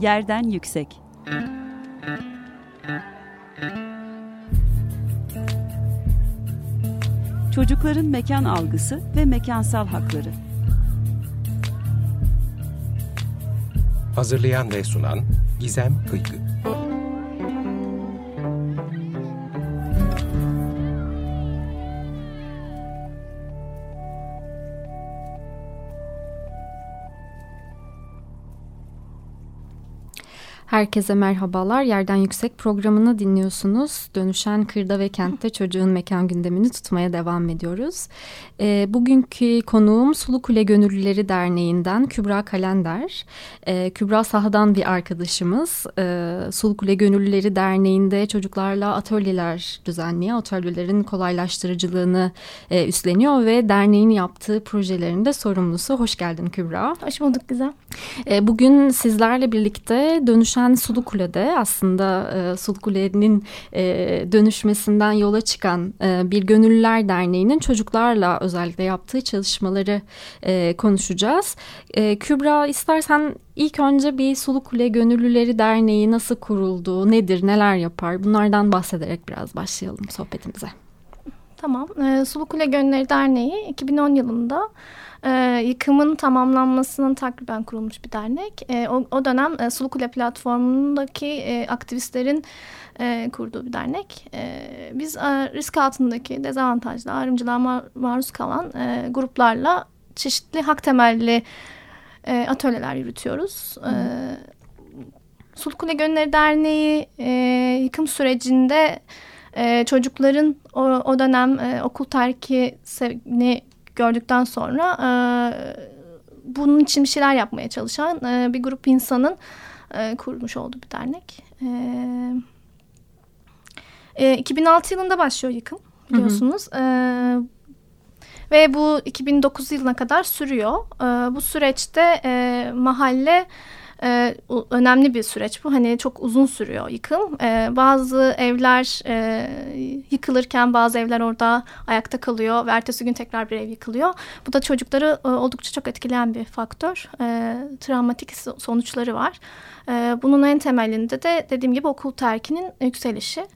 Yerden Yüksek. Çocukların mekan algısı ve mekansal hakları. Hazırlayan ve sunan Gizem Kıykı Herkese merhabalar. Yerden Yüksek programını dinliyorsunuz. Dönüşen kırda ve kentte çocuğun mekan gündemini tutmaya devam ediyoruz. E, bugünkü konuğum Sulu Kule Gönüllüleri Derneği'nden Kübra Kalender. E, Kübra sahadan bir arkadaşımız. E, Sulu Kule Gönüllüleri Derneği'nde çocuklarla atölyeler düzenliyor. Atölyelerin kolaylaştırıcılığını e, üstleniyor ve derneğin yaptığı projelerin de sorumlusu. Hoş geldin Kübra. Hoş bulduk güzel. E, bugün sizlerle birlikte dönüşen dönüşen Sulu Kule'de aslında e, Sulu Kule'nin e, dönüşmesinden yola çıkan e, bir Gönüllüler Derneği'nin çocuklarla özellikle yaptığı çalışmaları e, konuşacağız. E, Kübra istersen ilk önce bir Sulu Kule Gönüllüleri Derneği nasıl kuruldu, nedir, neler yapar bunlardan bahsederek biraz başlayalım sohbetimize. Tamam. E, Sulu Kule Gönülleri Derneği 2010 yılında e, yıkımın tamamlanmasının takriben kurulmuş bir dernek. E, o, o dönem e, Sulukule platformundaki e, aktivistlerin e, kurduğu bir dernek. E, biz e, risk altındaki dezavantajlı ayrımcılığa mar maruz kalan e, gruplarla çeşitli hak temelli e, atölyeler yürütüyoruz. E, Sulukule Gönülleri Derneği e, yıkım sürecinde e, çocukların o, o dönem e, okul terkini gördükten sonra e, bunun için bir şeyler yapmaya çalışan e, bir grup insanın e, kurmuş olduğu bir dernek. E, e, 2006 yılında başlıyor yıkım biliyorsunuz. Hı hı. E, ve bu 2009 yılına kadar sürüyor. E, bu süreçte e, mahalle e, önemli bir süreç bu. Hani çok uzun sürüyor yıkım. E, bazı evler e, yıkılırken bazı evler orada ayakta kalıyor ve ertesi gün tekrar bir ev yıkılıyor. Bu da çocukları e, oldukça çok etkileyen bir faktör. E, travmatik sonuçları var. E, bunun en temelinde de dediğim gibi okul terkinin yükselişi.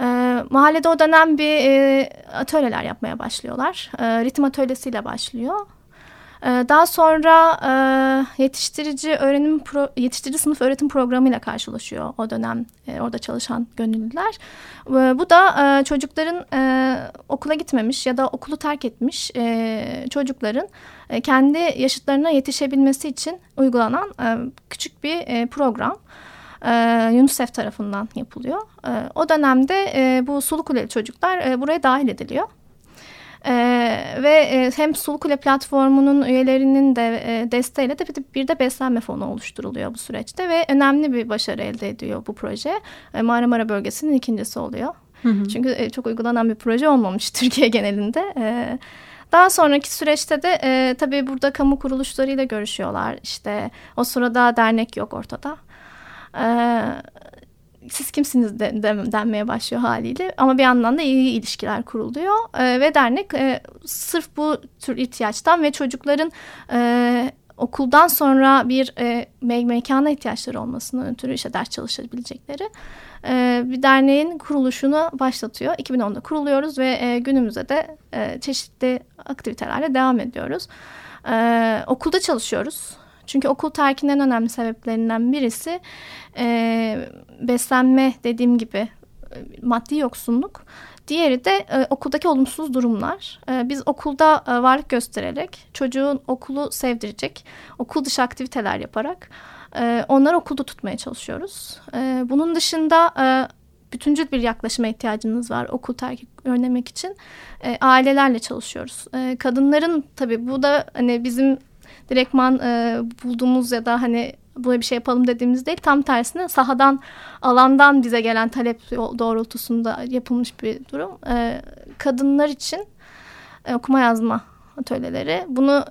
E, mahallede o dönem bir e, atölyeler yapmaya başlıyorlar. E, ritim atölyesiyle başlıyor. Ee, daha sonra e, yetiştirici öğrenim pro, yetiştirici sınıf öğretim programıyla karşılaşıyor o dönem e, orada çalışan gönüllüler. Bu da e, çocukların okula gitmemiş ya da okulu terk etmiş çocukların kendi yaşıtlarına yetişebilmesi için uygulanan küçük bir program. UNICEF tarafından yapılıyor. o dönemde bu Sulukuleli çocuklar buraya dahil ediliyor. Ee, ve e, hem Sulukule platformunun üyelerinin de e, desteğiyle de bir de beslenme fonu oluşturuluyor bu süreçte ve önemli bir başarı elde ediyor bu proje. E, Marmara bölgesinin ikincisi oluyor. Hı hı. Çünkü e, çok uygulanan bir proje olmamış Türkiye genelinde. E, daha sonraki süreçte de e, tabii burada kamu kuruluşlarıyla görüşüyorlar. İşte o sırada dernek yok ortada. E, siz kimsiniz de, de, denmeye başlıyor haliyle. Ama bir yandan da iyi ilişkiler kuruluyor. E, ve dernek e, sırf bu tür ihtiyaçtan ve çocukların e, okuldan sonra bir e, me mekana ihtiyaçları olmasından ötürü işte ders çalışabilecekleri e, bir derneğin kuruluşunu başlatıyor. 2010'da kuruluyoruz ve e, günümüzde de e, çeşitli aktivitelerle devam ediyoruz. E, okulda çalışıyoruz. Çünkü okul terkinin önemli sebeplerinden birisi e, beslenme dediğim gibi e, maddi yoksunluk. Diğeri de e, okuldaki olumsuz durumlar. E, biz okulda e, varlık göstererek çocuğun okulu sevdirecek, okul dışı aktiviteler yaparak e, onları okulda tutmaya çalışıyoruz. E, bunun dışında e, bütüncül bir yaklaşıma ihtiyacınız var okul terk önlemek için. E, ailelerle çalışıyoruz. E, kadınların tabii bu da hani bizim direktman e, bulduğumuz ya da hani böyle bir şey yapalım dediğimiz değil. Tam tersine sahadan, alandan bize gelen talep doğrultusunda yapılmış bir durum. E, kadınlar için e, okuma yazma atölyeleri. Bunu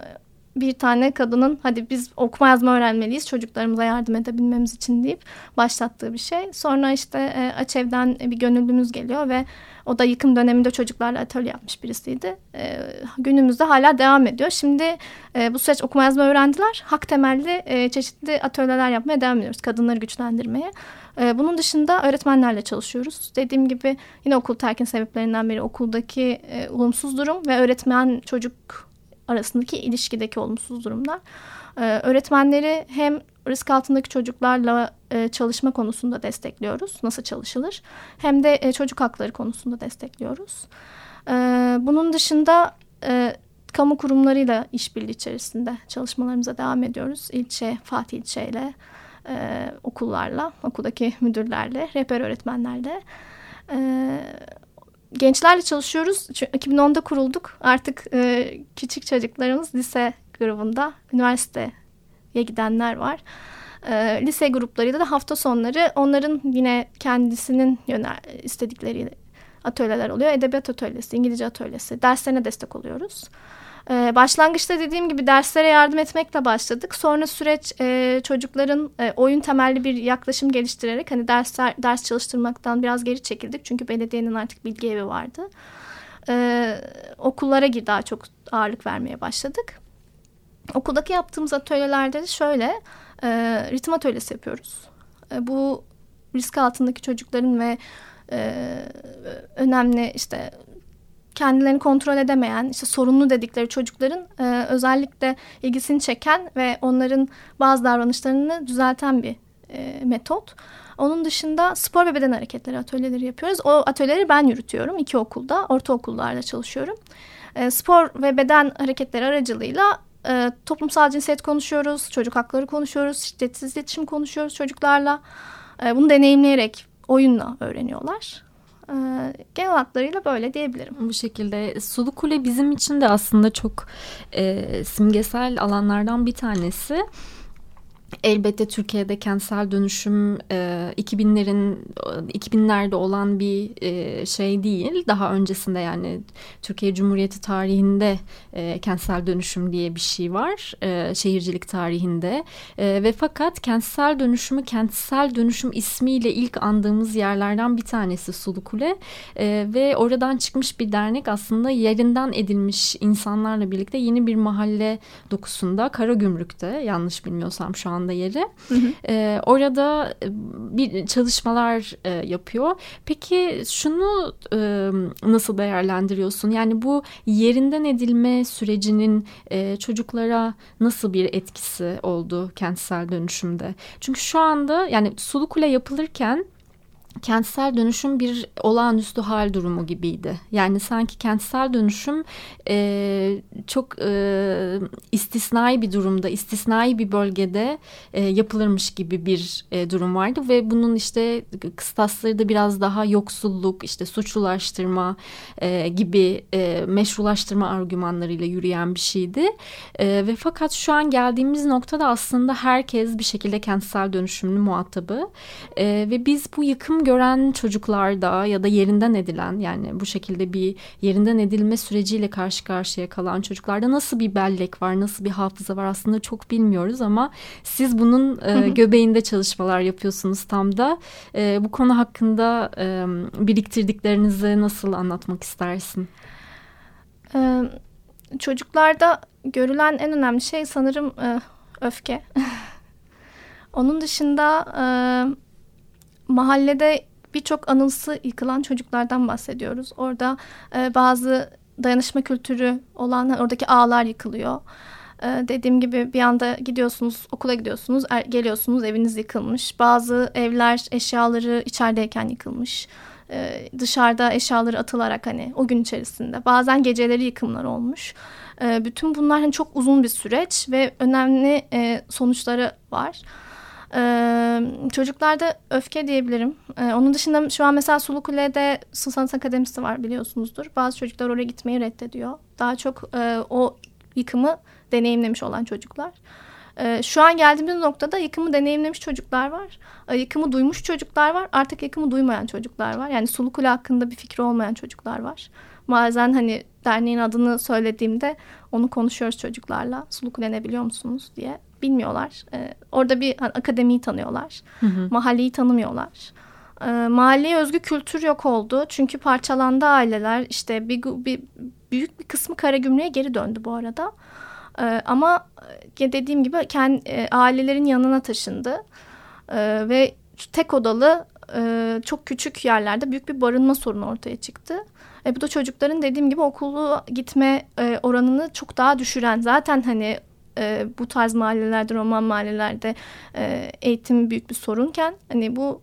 bir tane kadının hadi biz okuma yazma öğrenmeliyiz çocuklarımıza yardım edebilmemiz için deyip başlattığı bir şey. Sonra işte e, Açev'den bir gönüllümüz geliyor ve o da yıkım döneminde çocuklarla atölye yapmış birisiydi. E, günümüzde hala devam ediyor. Şimdi e, bu süreç okuma yazma öğrendiler. Hak temelli e, çeşitli atölyeler yapmaya devam ediyoruz. Kadınları güçlendirmeye. E, bunun dışında öğretmenlerle çalışıyoruz. Dediğim gibi yine okul terkin sebeplerinden biri okuldaki e, olumsuz durum ve öğretmen çocuk arasındaki ilişkideki olumsuz durumlar. Ee, öğretmenleri hem risk altındaki çocuklarla e, çalışma konusunda destekliyoruz. Nasıl çalışılır? Hem de e, çocuk hakları konusunda destekliyoruz. E, bunun dışında e, kamu kurumlarıyla işbirliği içerisinde çalışmalarımıza devam ediyoruz. İlçe, Fatih ilçe ile e, okullarla, okuldaki müdürlerle, rehber öğretmenlerle. E, gençlerle çalışıyoruz. Çünkü 2010'da kurulduk. Artık e, küçük çocuklarımız lise grubunda, üniversiteye gidenler var. E, lise gruplarıyla da hafta sonları onların yine kendisinin yönel istedikleri atölyeler oluyor. Edebiyat atölyesi, İngilizce atölyesi, derslerine destek oluyoruz. Ee, başlangıçta dediğim gibi derslere yardım etmekle başladık. Sonra süreç e, çocukların e, oyun temelli bir yaklaşım geliştirerek hani dersler ders çalıştırmaktan biraz geri çekildik. Çünkü belediyenin artık bilgi evi vardı. Ee, okullara daha çok ağırlık vermeye başladık. Okuldaki yaptığımız atölyelerde de şöyle e, ritim atölyesi yapıyoruz. E, bu risk altındaki çocukların ve e, önemli işte kendilerini kontrol edemeyen, işte sorunlu dedikleri çocukların e, özellikle ilgisini çeken ve onların bazı davranışlarını düzelten bir e, metot. Onun dışında spor ve beden hareketleri atölyeleri yapıyoruz. O atölyeleri ben yürütüyorum iki okulda, ortaokullarda çalışıyorum. E, spor ve beden hareketleri aracılığıyla e, toplumsal cinsiyet konuşuyoruz, çocuk hakları konuşuyoruz, şiddetsiz iletişim konuşuyoruz çocuklarla. E, bunu deneyimleyerek oyunla öğreniyorlar. Ee, genel hatlarıyla böyle diyebilirim. Bu şekilde Sulu Kule bizim için de aslında çok e, simgesel alanlardan bir tanesi. Elbette Türkiye'de kentsel dönüşüm e, 2000'lerin 2000'lerde olan bir e, şey değil. Daha öncesinde yani Türkiye Cumhuriyeti tarihinde e, kentsel dönüşüm diye bir şey var. E, şehircilik tarihinde. E, ve fakat kentsel dönüşümü kentsel dönüşüm ismiyle ilk andığımız yerlerden bir tanesi Sulukule. E, ve oradan çıkmış bir dernek aslında yerinden edilmiş insanlarla birlikte yeni bir mahalle dokusunda Karagümrük'te yanlış bilmiyorsam şu anda yeri. Hı hı. E, orada bir çalışmalar e, yapıyor. Peki şunu e, nasıl değerlendiriyorsun? Yani bu yerinden edilme sürecinin e, çocuklara nasıl bir etkisi oldu kentsel dönüşümde? Çünkü şu anda yani Sulu Kule yapılırken kentsel dönüşüm bir olağanüstü hal durumu gibiydi. Yani sanki kentsel dönüşüm e, çok e, istisnai bir durumda, istisnai bir bölgede e, yapılırmış gibi bir e, durum vardı ve bunun işte kıstasları da biraz daha yoksulluk, işte suçlulaştırma e, gibi e, meşrulaştırma argümanlarıyla yürüyen bir şeydi. E, ve fakat şu an geldiğimiz noktada aslında herkes bir şekilde kentsel dönüşümün muhatabı e, ve biz bu yıkım gören çocuklarda ya da yerinden edilen yani bu şekilde bir yerinden edilme süreciyle karşı karşıya kalan çocuklarda nasıl bir bellek var, nasıl bir hafıza var aslında çok bilmiyoruz ama siz bunun e, göbeğinde çalışmalar yapıyorsunuz tam da. E, bu konu hakkında e, biriktirdiklerinizi nasıl anlatmak istersin? Ee, çocuklarda görülen en önemli şey sanırım e, öfke. Onun dışında e, mahallede birçok anısı yıkılan çocuklardan bahsediyoruz. Orada e, bazı dayanışma kültürü olan oradaki ağlar yıkılıyor. E, dediğim gibi bir anda gidiyorsunuz okula gidiyorsunuz er, geliyorsunuz eviniz yıkılmış. Bazı evler eşyaları içerideyken yıkılmış. E, dışarıda eşyaları atılarak hani o gün içerisinde bazen geceleri yıkımlar olmuş. E, bütün bunlar hani çok uzun bir süreç ve önemli e, sonuçları var. Ee, çocuklarda öfke diyebilirim. Ee, onun dışında şu an mesela Sulukule'de Sanat Akademisi var biliyorsunuzdur. Bazı çocuklar oraya gitmeyi reddediyor. Daha çok e, o yıkımı deneyimlemiş olan çocuklar. E, şu an geldiğimiz noktada yıkımı deneyimlemiş çocuklar var. E, yıkımı duymuş çocuklar var. Artık yıkımı duymayan çocuklar var. Yani Sulukule hakkında bir fikri olmayan çocuklar var. Bazen hani derneğin adını söylediğimde onu konuşuyoruz çocuklarla. Sulukule ne biliyor musunuz diye. Bilmiyorlar. E, orada bir hani, akademiyi tanıyorlar. Hı hı. Mahalleyi tanımıyorlar. E, mahalleye özgü kültür yok oldu. Çünkü parçalandı aileler. İşte bir, bir büyük bir kısmı Karagümrük'e geri döndü bu arada. E, ama dediğim gibi kendi, e, ailelerin yanına taşındı. E, ve tek odalı e, çok küçük yerlerde büyük bir barınma sorunu ortaya çıktı. E, bu da çocukların dediğim gibi okulu gitme e, oranını çok daha düşüren zaten hani e, bu tarz mahallelerde, roman mahallelerde e, eğitim büyük bir sorunken hani bu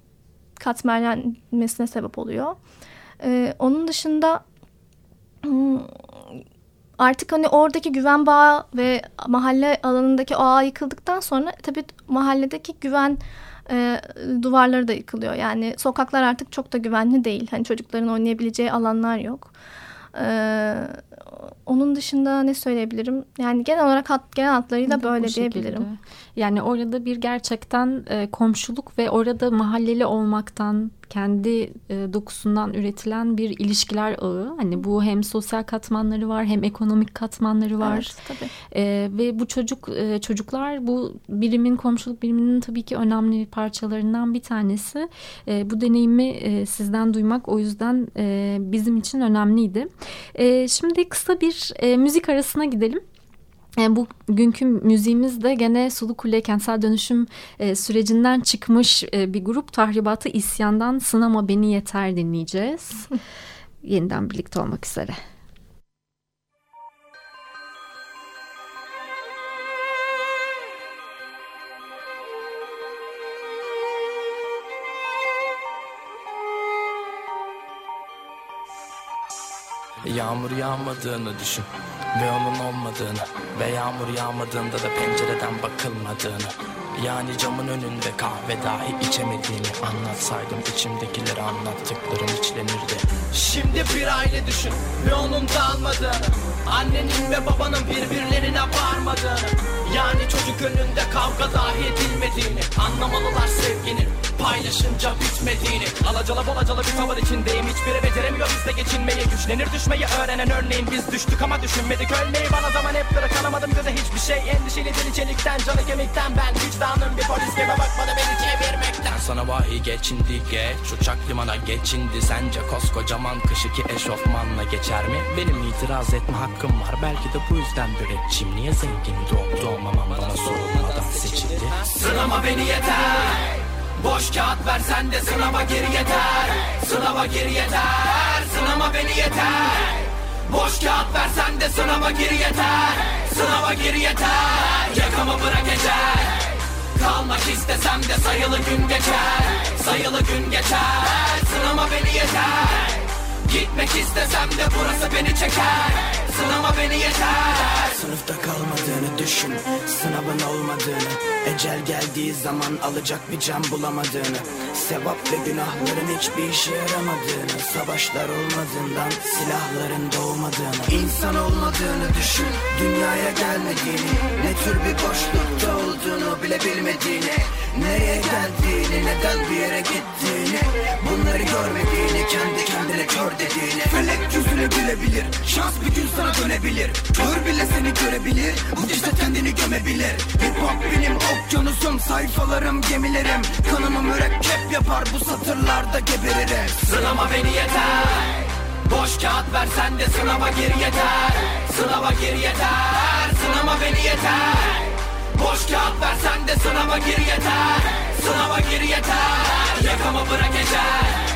katmerlenmesine sebep oluyor. E, onun dışında hmm, artık hani oradaki güven bağı ve mahalle alanındaki o ağ yıkıldıktan sonra tabii mahalledeki güven e, duvarları da yıkılıyor. Yani sokaklar artık çok da güvenli değil. Hani çocukların oynayabileceği alanlar yok. E, onun dışında ne söyleyebilirim? Yani genel olarak hat, genel hatlarıyla böyle diyebilirim. Yani orada bir gerçekten e, komşuluk ve orada mahalleli olmaktan kendi e, dokusundan üretilen bir ilişkiler ağı. Hani bu hem sosyal katmanları var hem ekonomik katmanları var. Evet, tabii. E, ve bu çocuk e, çocuklar bu birimin komşuluk biriminin tabii ki önemli parçalarından bir tanesi. E, bu deneyimi e, sizden duymak o yüzden e, bizim için önemliydi. E, şimdi kısa bir e, müzik arasına gidelim. E, bugünkü müziğimiz de gene Sulu Kule kentsel dönüşüm e, sürecinden çıkmış e, bir grup tahribatı isyandan Sınama Beni Yeter dinleyeceğiz. Yeniden birlikte olmak üzere. Yağmur yağmadığını düşün. Ve onun olmadığını. Ve yağmur yağmadığında da pencereden bakılmadığını. Yani camın önünde kahve dahi içemediğini Anlatsaydım içimdekileri anlattıklarım içlenirdi. Şimdi bir aile düşün ve onun dağılmadığını Annenin ve babanın birbirlerine bağırmadığını. Yani çocuk önünde kavga dahi edilmediğini. Anlamalılar sevginin paylaşınca bitmediğini. Alacala bolacalı bir tavır içindeyim. Hiçbiri beceremiyor bizle geçinmeyi Güçlenir düşmeyi öğrenen örneğin Biz düştük ama düşünmedik. Ölmeyi Bana zaman hep kanamadım göze hiçbir şey. Endişeli dili çelikten canı kemikten Ben vicdanım bir polis gibi bakmadı beni çevirmekten. Sana vahiy geçindi geç. Uçak limana geçindi. Sence koskocaman kış iki eşofmanla geçer mi? Benim itiraz etme hakkım var. Belki de bu yüzden müreccim Niye zengin doğup doğmamam bana sorulmadan seçildi. Sınama beni yeter Boş kağıt versen de sınava gir yeter. Sınava gir yeter. Sınama beni yeter. Boş kağıt versen de sınava gir yeter. Sınava gir yeter. Yakamı bırak geçer Kalmak istesem de sayılı gün geçer. Sayılı gün geçer. Sınama beni yeter Gitmek istesem de burası beni çeker. Sınama beni yeter. Sınıfta kalmadığını düşün. Sınavın olmadığını. Ecel geldiği zaman alacak bir can bulamadığını. Sevap ve günahların hiçbir işe yaramadığını. Savaşlar olmadığından silahların doğmadığını. İnsan olmadığını düşün. Dünyaya gelmediğini. Ne tür bir boşlukta olduğunu bile bilmediğini. Nereye geldiğini neden bir yere gittiğini. Bunları görmediğini kendi kendine kör dediğini Felek yüzüne gülebilir. Şans bir gün sana dönebilir. Kör bile seni görebilir. Bu ceset kendini gömebilir. Hip hop benim okyanusum Sayfalarım gemilerim. Kanımı mürekkep yapar Bu satırlarda geberirim. Sınama beni yeter. Boş kağıt versen de sınava gir yeter. Sınava gir yeter. Sınama beni yeter. Boş kağıt versen de sınava gir yeter. Sınava gir yeter. Yakamı bırak eder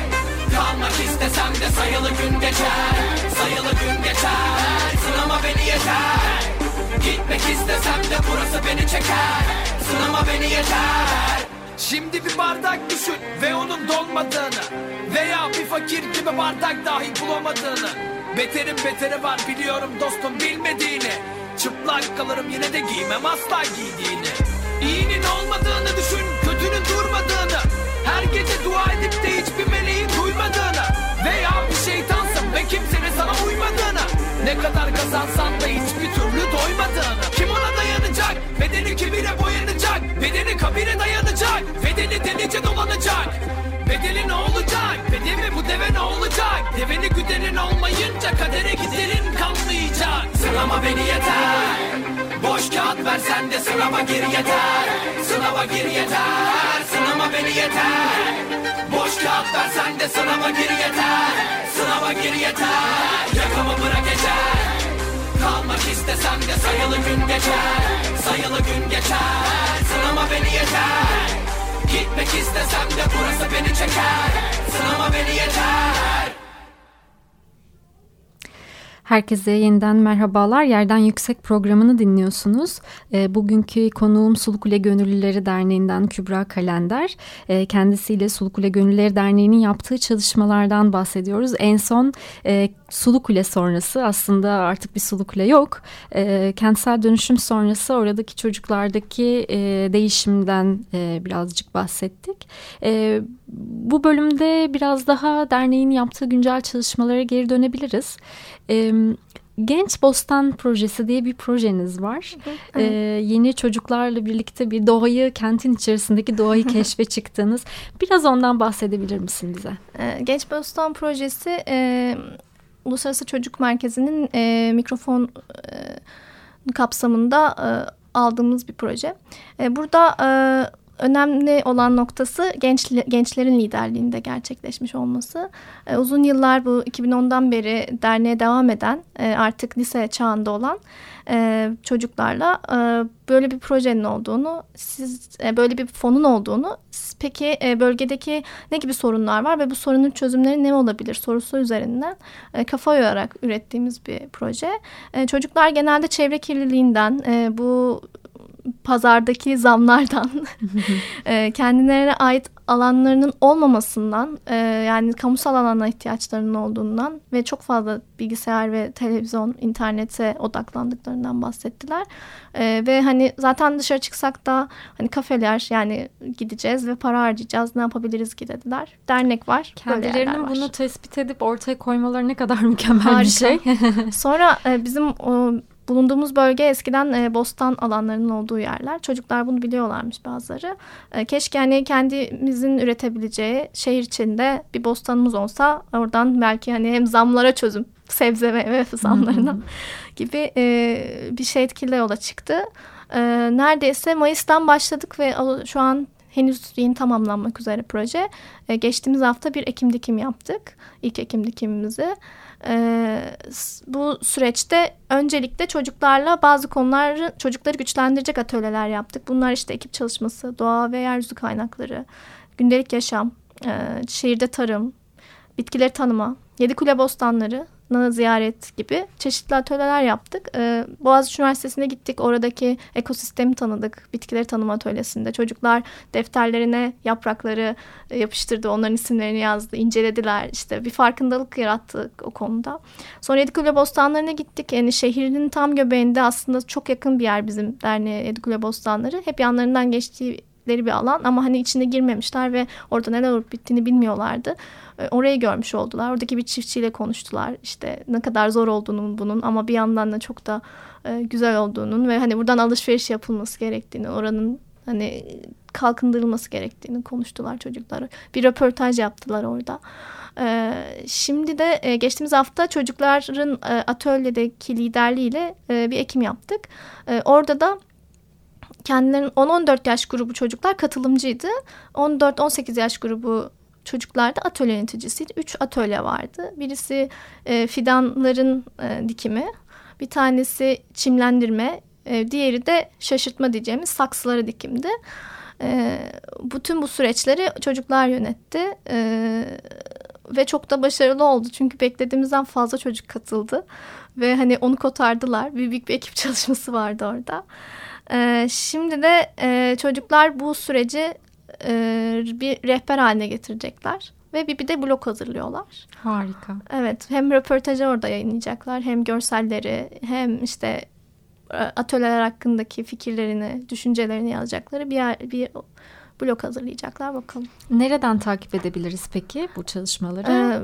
Kalmak istesem de sayılı gün geçer. Sayılı gün geçer. Sınama beni yeter. Gitmek istesem de burası beni çeker. Sınama beni yeter. Şimdi bir bardak düşün ve onun dolmadığını. Veya bir fakir gibi bardak dahi bulamadığını. Beterin beteri var biliyorum dostum bilmediğini. Çıplak kalırım yine de giymem asla giydiğini. İyinin olmadığını düşün kötünün durmadığını. Her gece dua edip de hiçbir meleğin duymadığını Veya bir şeytansın ve kimsenin sana uymadığını Ne kadar kazansan da hiçbir türlü doymadığını Kim ona dayanacak? Bedeni kibire boyanacak. Bedeni kabire dayanacak. Bedeni delice dolanacak. Bedeli ne olacak? Bedemi bu deve ne olacak? Deveni güderin olmayınca kadere giderin kalmayacak. Sınama beni yeter. Boş kağıt versen de sınava gir yeter. Sınava gir yeter Sınama beni yeter. Boş kağıt versen de sınava gir yeter. Sınava gir yeter. Yakamı bırak geçer Kalmak istesem de sayılı gün geçer. Sayılı gün geçer. Sınama beni yeter. Gitmek istesem de burası beni çeker. Sınama beni yeter Herkese yeniden merhabalar. Yerden Yüksek programını dinliyorsunuz. E, bugünkü konuğum Sulukule Gönüllüleri Derneği'nden Kübra Kalender. E, kendisiyle Sulukule Gönüllüleri Derneği'nin yaptığı çalışmalardan bahsediyoruz. En son e, Sulukule sonrası aslında artık bir Sulukule yok. E, kentsel dönüşüm sonrası oradaki çocuklardaki e, değişimden e, birazcık bahsettik. E, bu bölümde biraz daha derneğin yaptığı güncel çalışmalara geri dönebiliriz. E, Genç Bostan Projesi diye bir projeniz var. Ee, yeni çocuklarla birlikte bir doğayı, kentin içerisindeki doğayı keşfe çıktınız. Biraz ondan bahsedebilir misin bize? Genç Bostan Projesi e, Uluslararası Çocuk Merkezi'nin e, mikrofon e, kapsamında e, aldığımız bir proje. E, burada e, önemli olan noktası genç, gençlerin liderliğinde gerçekleşmiş olması. E, uzun yıllar bu 2010'dan beri derneğe devam eden e, artık lise çağında olan e, çocuklarla e, böyle bir projenin olduğunu, siz e, böyle bir fonun olduğunu, siz, peki e, bölgedeki ne gibi sorunlar var ve bu sorunun çözümleri ne olabilir sorusu üzerinden e, kafa yorarak ürettiğimiz bir proje. E, çocuklar genelde çevre kirliliğinden, e, bu pazardaki zamlardan e, kendilerine ait alanlarının olmamasından e, yani kamusal alana ihtiyaçlarının olduğundan ve çok fazla bilgisayar ve televizyon, internete odaklandıklarından bahsettiler. E, ve hani zaten dışarı çıksak da hani kafeler yani gideceğiz ve para harcayacağız ne yapabiliriz ki dediler. Dernek var. Kendilerinin bunu tespit edip ortaya koymaları ne kadar mükemmel Harika. bir şey. Sonra e, bizim o bulunduğumuz bölge eskiden e, bostan alanlarının olduğu yerler. Çocuklar bunu biliyorlarmış bazıları. E, keşke hani kendimizin üretebileceği şehir içinde bir bostanımız olsa oradan belki hani hem zamlara çözüm sebze meyve zamlarına gibi e, bir şey etkili yola çıktı. E, neredeyse Mayıs'tan başladık ve şu an henüz yeni tamamlanmak üzere proje. E, geçtiğimiz hafta bir ekim dikim yaptık. İlk ekim dikimimizi. E, bu süreçte öncelikle çocuklarla bazı konuları çocukları güçlendirecek atölyeler yaptık. Bunlar işte ekip çalışması, doğa ve yeryüzü kaynakları, gündelik yaşam, e, şehirde tarım, bitkileri tanıma, yedi kule bostanları, ziyaret gibi çeşitli atölyeler yaptık. Ee, Boğaziçi Üniversitesi'ne gittik. Oradaki ekosistemi tanıdık. Bitkileri tanıma atölyesinde. Çocuklar defterlerine yaprakları e, yapıştırdı. Onların isimlerini yazdı. incelediler. İşte bir farkındalık yarattık o konuda. Sonra Yedikule Bostanları'na gittik. Yani şehrin tam göbeğinde aslında çok yakın bir yer bizim derneğe Yedikule Bostanları. Hep yanlarından geçtiği bir alan ama hani içine girmemişler ve orada neler olup bittiğini bilmiyorlardı. E, orayı görmüş oldular. Oradaki bir çiftçiyle konuştular. İşte ne kadar zor olduğunu bunun ama bir yandan da çok da e, güzel olduğunun ve hani buradan alışveriş yapılması gerektiğini, oranın hani kalkındırılması gerektiğini konuştular çocuklar. Bir röportaj yaptılar orada. Ee, şimdi de e, geçtiğimiz hafta çocukların e, atölyedeki liderliğiyle bir ekim yaptık. E, orada da kendilerinin 10-14 yaş grubu çocuklar katılımcıydı. 14-18 yaş grubu çocuklarda atölye yöneticisiydi. Üç atölye vardı. Birisi e, fidanların e, dikimi, bir tanesi çimlendirme, e, diğeri de şaşırtma diyeceğimiz saksıları dikimdi. E, bütün bu süreçleri çocuklar yönetti. E, ve çok da başarılı oldu. Çünkü beklediğimizden fazla çocuk katıldı. Ve hani onu kotardılar. Büyük bir ekip çalışması vardı orada. E, şimdi de e, çocuklar bu süreci e, bir rehber haline getirecekler. Ve bir, bir de blog hazırlıyorlar. Harika. Evet hem röportajı orada yayınlayacaklar hem görselleri hem işte e, atölyeler hakkındaki fikirlerini, düşüncelerini yazacakları bir, yer, bir blog hazırlayacaklar bakalım. Nereden takip edebiliriz peki bu çalışmaları? Ee,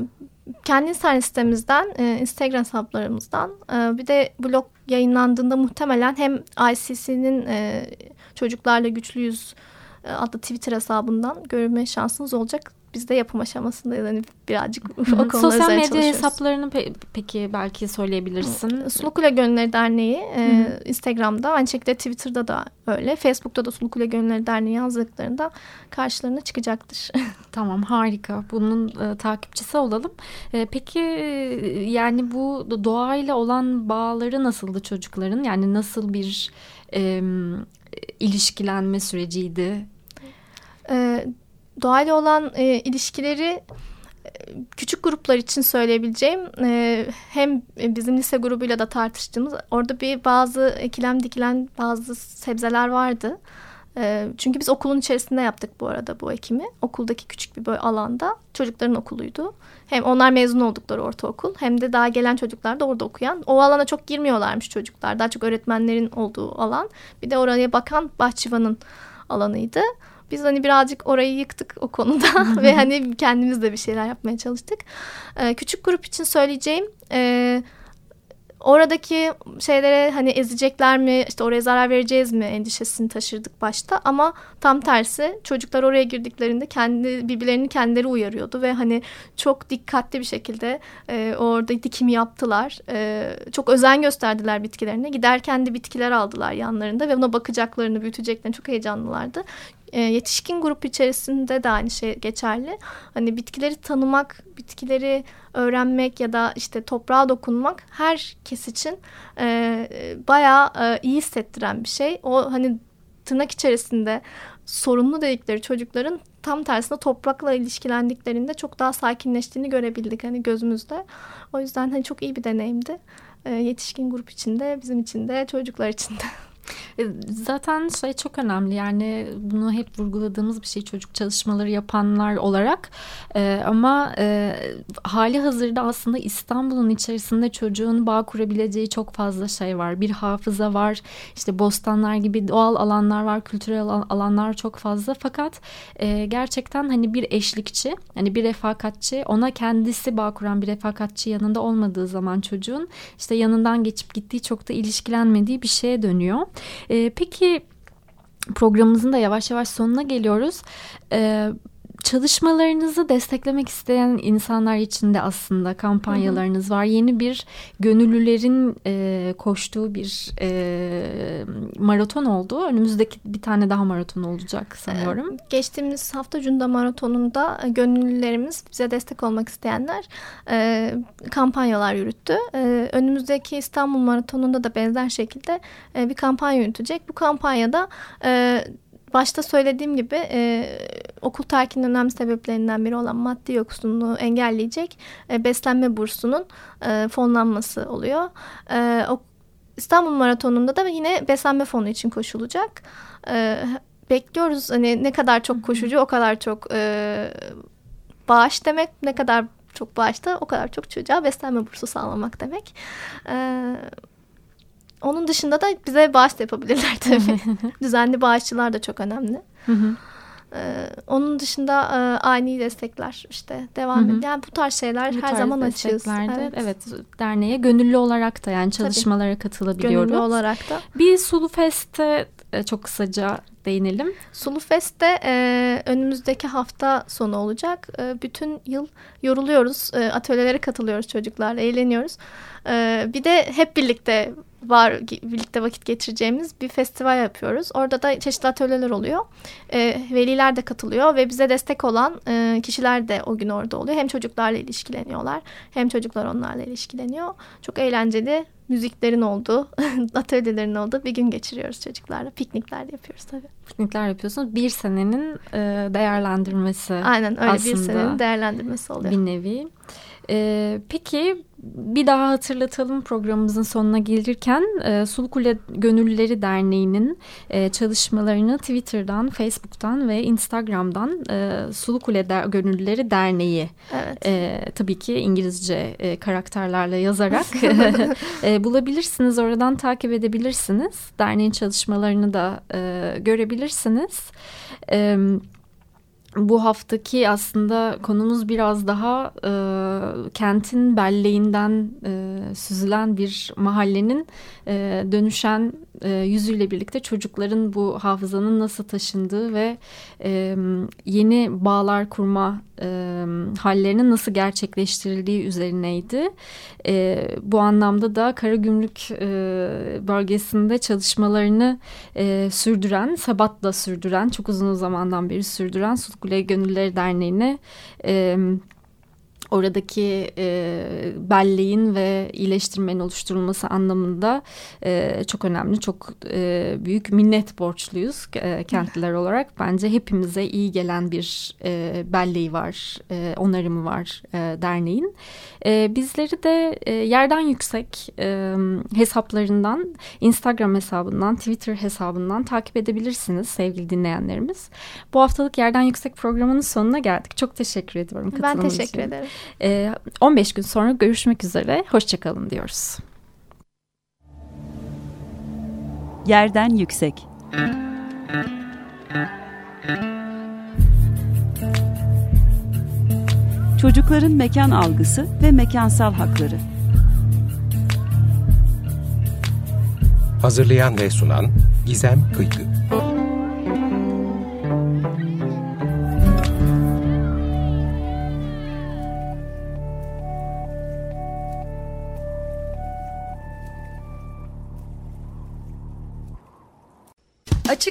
kendi internet sitemizden, e, Instagram hesaplarımızdan e, bir de blog yayınlandığında muhtemelen hem ICC'nin e, Çocuklarla Güçlüyüz e, adlı Twitter hesabından görme şansınız olacak. Biz de yapım aşamasında yani birazcık o konuda Sosyal medya çalışıyoruz. hesaplarını pe- peki belki söyleyebilirsin. Sulukule Gönülleri Derneği e, Instagram'da aynı şekilde Twitter'da da öyle. Facebook'ta da Sulukule Gönülleri Derneği yazdıklarında karşılarına çıkacaktır. Tamam harika. Bunun e, takipçisi olalım. E, peki e, yani bu doğayla olan bağları nasıldı çocukların? Yani nasıl bir e, ilişkilenme süreciydi? e, doğayla olan e, ilişkileri e, küçük gruplar için söyleyebileceğim e, hem bizim lise grubuyla da tartıştığımız orada bir bazı ekilem dikilen bazı sebzeler vardı. E, çünkü biz okulun içerisinde yaptık bu arada bu ekimi. Okuldaki küçük bir böyle alanda çocukların okuluydu. Hem onlar mezun oldukları ortaokul hem de daha gelen çocuklar da orada okuyan. O alana çok girmiyorlarmış çocuklar. Daha çok öğretmenlerin olduğu alan. Bir de oraya bakan bahçıvanın alanıydı. Biz hani birazcık orayı yıktık o konuda ve hani kendimiz de bir şeyler yapmaya çalıştık. Ee, küçük grup için söyleyeceğim e, oradaki şeylere hani ezecekler mi işte oraya zarar vereceğiz mi endişesini taşırdık başta ama tam tersi çocuklar oraya girdiklerinde kendi birbirlerini kendileri uyarıyordu ve hani çok dikkatli bir şekilde e, orada dikimi yaptılar e, çok özen gösterdiler bitkilerine. Giderken de bitkiler aldılar yanlarında ve buna bakacaklarını büyüteceklerini çok heyecanlılardı e, yetişkin grup içerisinde de aynı şey geçerli. Hani bitkileri tanımak, bitkileri öğrenmek ya da işte toprağa dokunmak herkes için e, bayağı e, iyi hissettiren bir şey. O hani tırnak içerisinde sorunlu dedikleri çocukların tam tersine toprakla ilişkilendiklerinde çok daha sakinleştiğini görebildik hani gözümüzde. O yüzden hani çok iyi bir deneyimdi. E, yetişkin grup içinde, bizim için de, çocuklar için de. E, zaten şey çok önemli yani bunu hep vurguladığımız bir şey çocuk çalışmaları yapanlar olarak ee, ama e, hali hazırda aslında İstanbul'un içerisinde çocuğun bağ kurabileceği çok fazla şey var. Bir hafıza var işte bostanlar gibi doğal alanlar var kültürel alanlar çok fazla fakat e, gerçekten hani bir eşlikçi hani bir refakatçi ona kendisi bağ kuran bir refakatçi yanında olmadığı zaman çocuğun işte yanından geçip gittiği çok da ilişkilenmediği bir şeye dönüyor. E, peki programımızın da yavaş yavaş sonuna geliyoruz. E, çalışmalarınızı desteklemek isteyen insanlar için de aslında kampanyalarınız var. Yeni bir gönüllülerin e, koştuğu bir e, maraton oldu. Önümüzdeki bir tane daha maraton olacak sanıyorum. Geçtiğimiz hafta Cunda Maratonu'nda gönüllülerimiz bize destek olmak isteyenler e, kampanyalar yürüttü. E, önümüzdeki İstanbul Maratonu'nda da benzer şekilde e, bir kampanya yürütecek. Bu kampanyada e, başta söylediğim gibi e, okul terkinin önemli sebeplerinden biri olan maddi yoksunluğu engelleyecek e, beslenme bursunun e, fonlanması oluyor. E, o, İstanbul Maratonu'nda da yine beslenme fonu için koşulacak. E, bekliyoruz hani ne kadar çok koşucu o kadar çok e, bağış demek ne kadar çok bağışta o kadar çok çocuğa beslenme bursu sağlamak demek. Evet. Onun dışında da bize bağış da yapabilirler tabii. Düzenli bağışçılar da çok önemli. Ee, onun dışında e, ani destekler işte devam ediyor. Yani bu tarz şeyler bu her tarz zaman açığız. Evet. evet derneğe gönüllü olarak da yani çalışmalara Tabii. katılabiliyoruz. Gönüllü olarak da. Bir Sulu Fest'e e, çok kısaca değinelim. Sulu Fest'te e, önümüzdeki hafta sonu olacak. E, bütün yıl yoruluyoruz. E, atölyelere katılıyoruz çocuklarla, eğleniyoruz. E, bir de hep birlikte var birlikte vakit geçireceğimiz bir festival yapıyoruz. Orada da çeşitli atölyeler oluyor. E, veliler de katılıyor ve bize destek olan e, kişiler de o gün orada oluyor. Hem çocuklarla ilişkileniyorlar hem çocuklar onlarla ilişkileniyor. Çok eğlenceli müziklerin olduğu, atölyelerin olduğu bir gün geçiriyoruz çocuklarla. Piknikler yapıyoruz tabii. Piknikler yapıyorsunuz. Bir senenin e, değerlendirmesi Aynen öyle bir senenin değerlendirmesi oluyor. Bir nevi. Ee, peki bir daha hatırlatalım programımızın sonuna gelirken e, Sulukule Gönüllüleri Derneği'nin e, çalışmalarını Twitter'dan, Facebook'tan ve Instagram'dan e, Sulukule Der Gönüllüleri Derneği evet. e, tabii ki İngilizce e, karakterlerle yazarak e, bulabilirsiniz. Oradan takip edebilirsiniz. Derneğin çalışmalarını da e, görebilirsiniz. Evet bu haftaki aslında konumuz biraz daha e, kentin belleğinden e, süzülen bir mahallenin e, dönüşen e, yüzüyle birlikte çocukların bu hafızanın nasıl taşındığı ve e, yeni bağlar kurma e, hallerinin nasıl gerçekleştirildiği üzerineydi. E, bu anlamda da Karagümrük e, bölgesinde çalışmalarını e, sürdüren, Sabat'la sürdüren, çok uzun zamandan beri sürdüren Sutkule Gönülleri Derneği'ne... E, oradaki e, belleğin ve iyileştirmenin oluşturulması anlamında e, çok önemli, çok e, büyük minnet borçluyuz e, kentliler olarak. Bence hepimize iyi gelen bir e, belleği var, e, onarımı var e, derneğin. E, bizleri de e, yerden yüksek e, hesaplarından, Instagram hesabından, Twitter hesabından takip edebilirsiniz sevgili dinleyenlerimiz. Bu haftalık Yerden Yüksek programının sonuna geldik. Çok teşekkür ediyorum. Ben teşekkür için. Ederim. 15 gün sonra görüşmek üzere. Hoşçakalın diyoruz. Yerden yüksek. Çocukların mekan algısı ve mekansal hakları. Hazırlayan ve sunan Gizem Kıykı.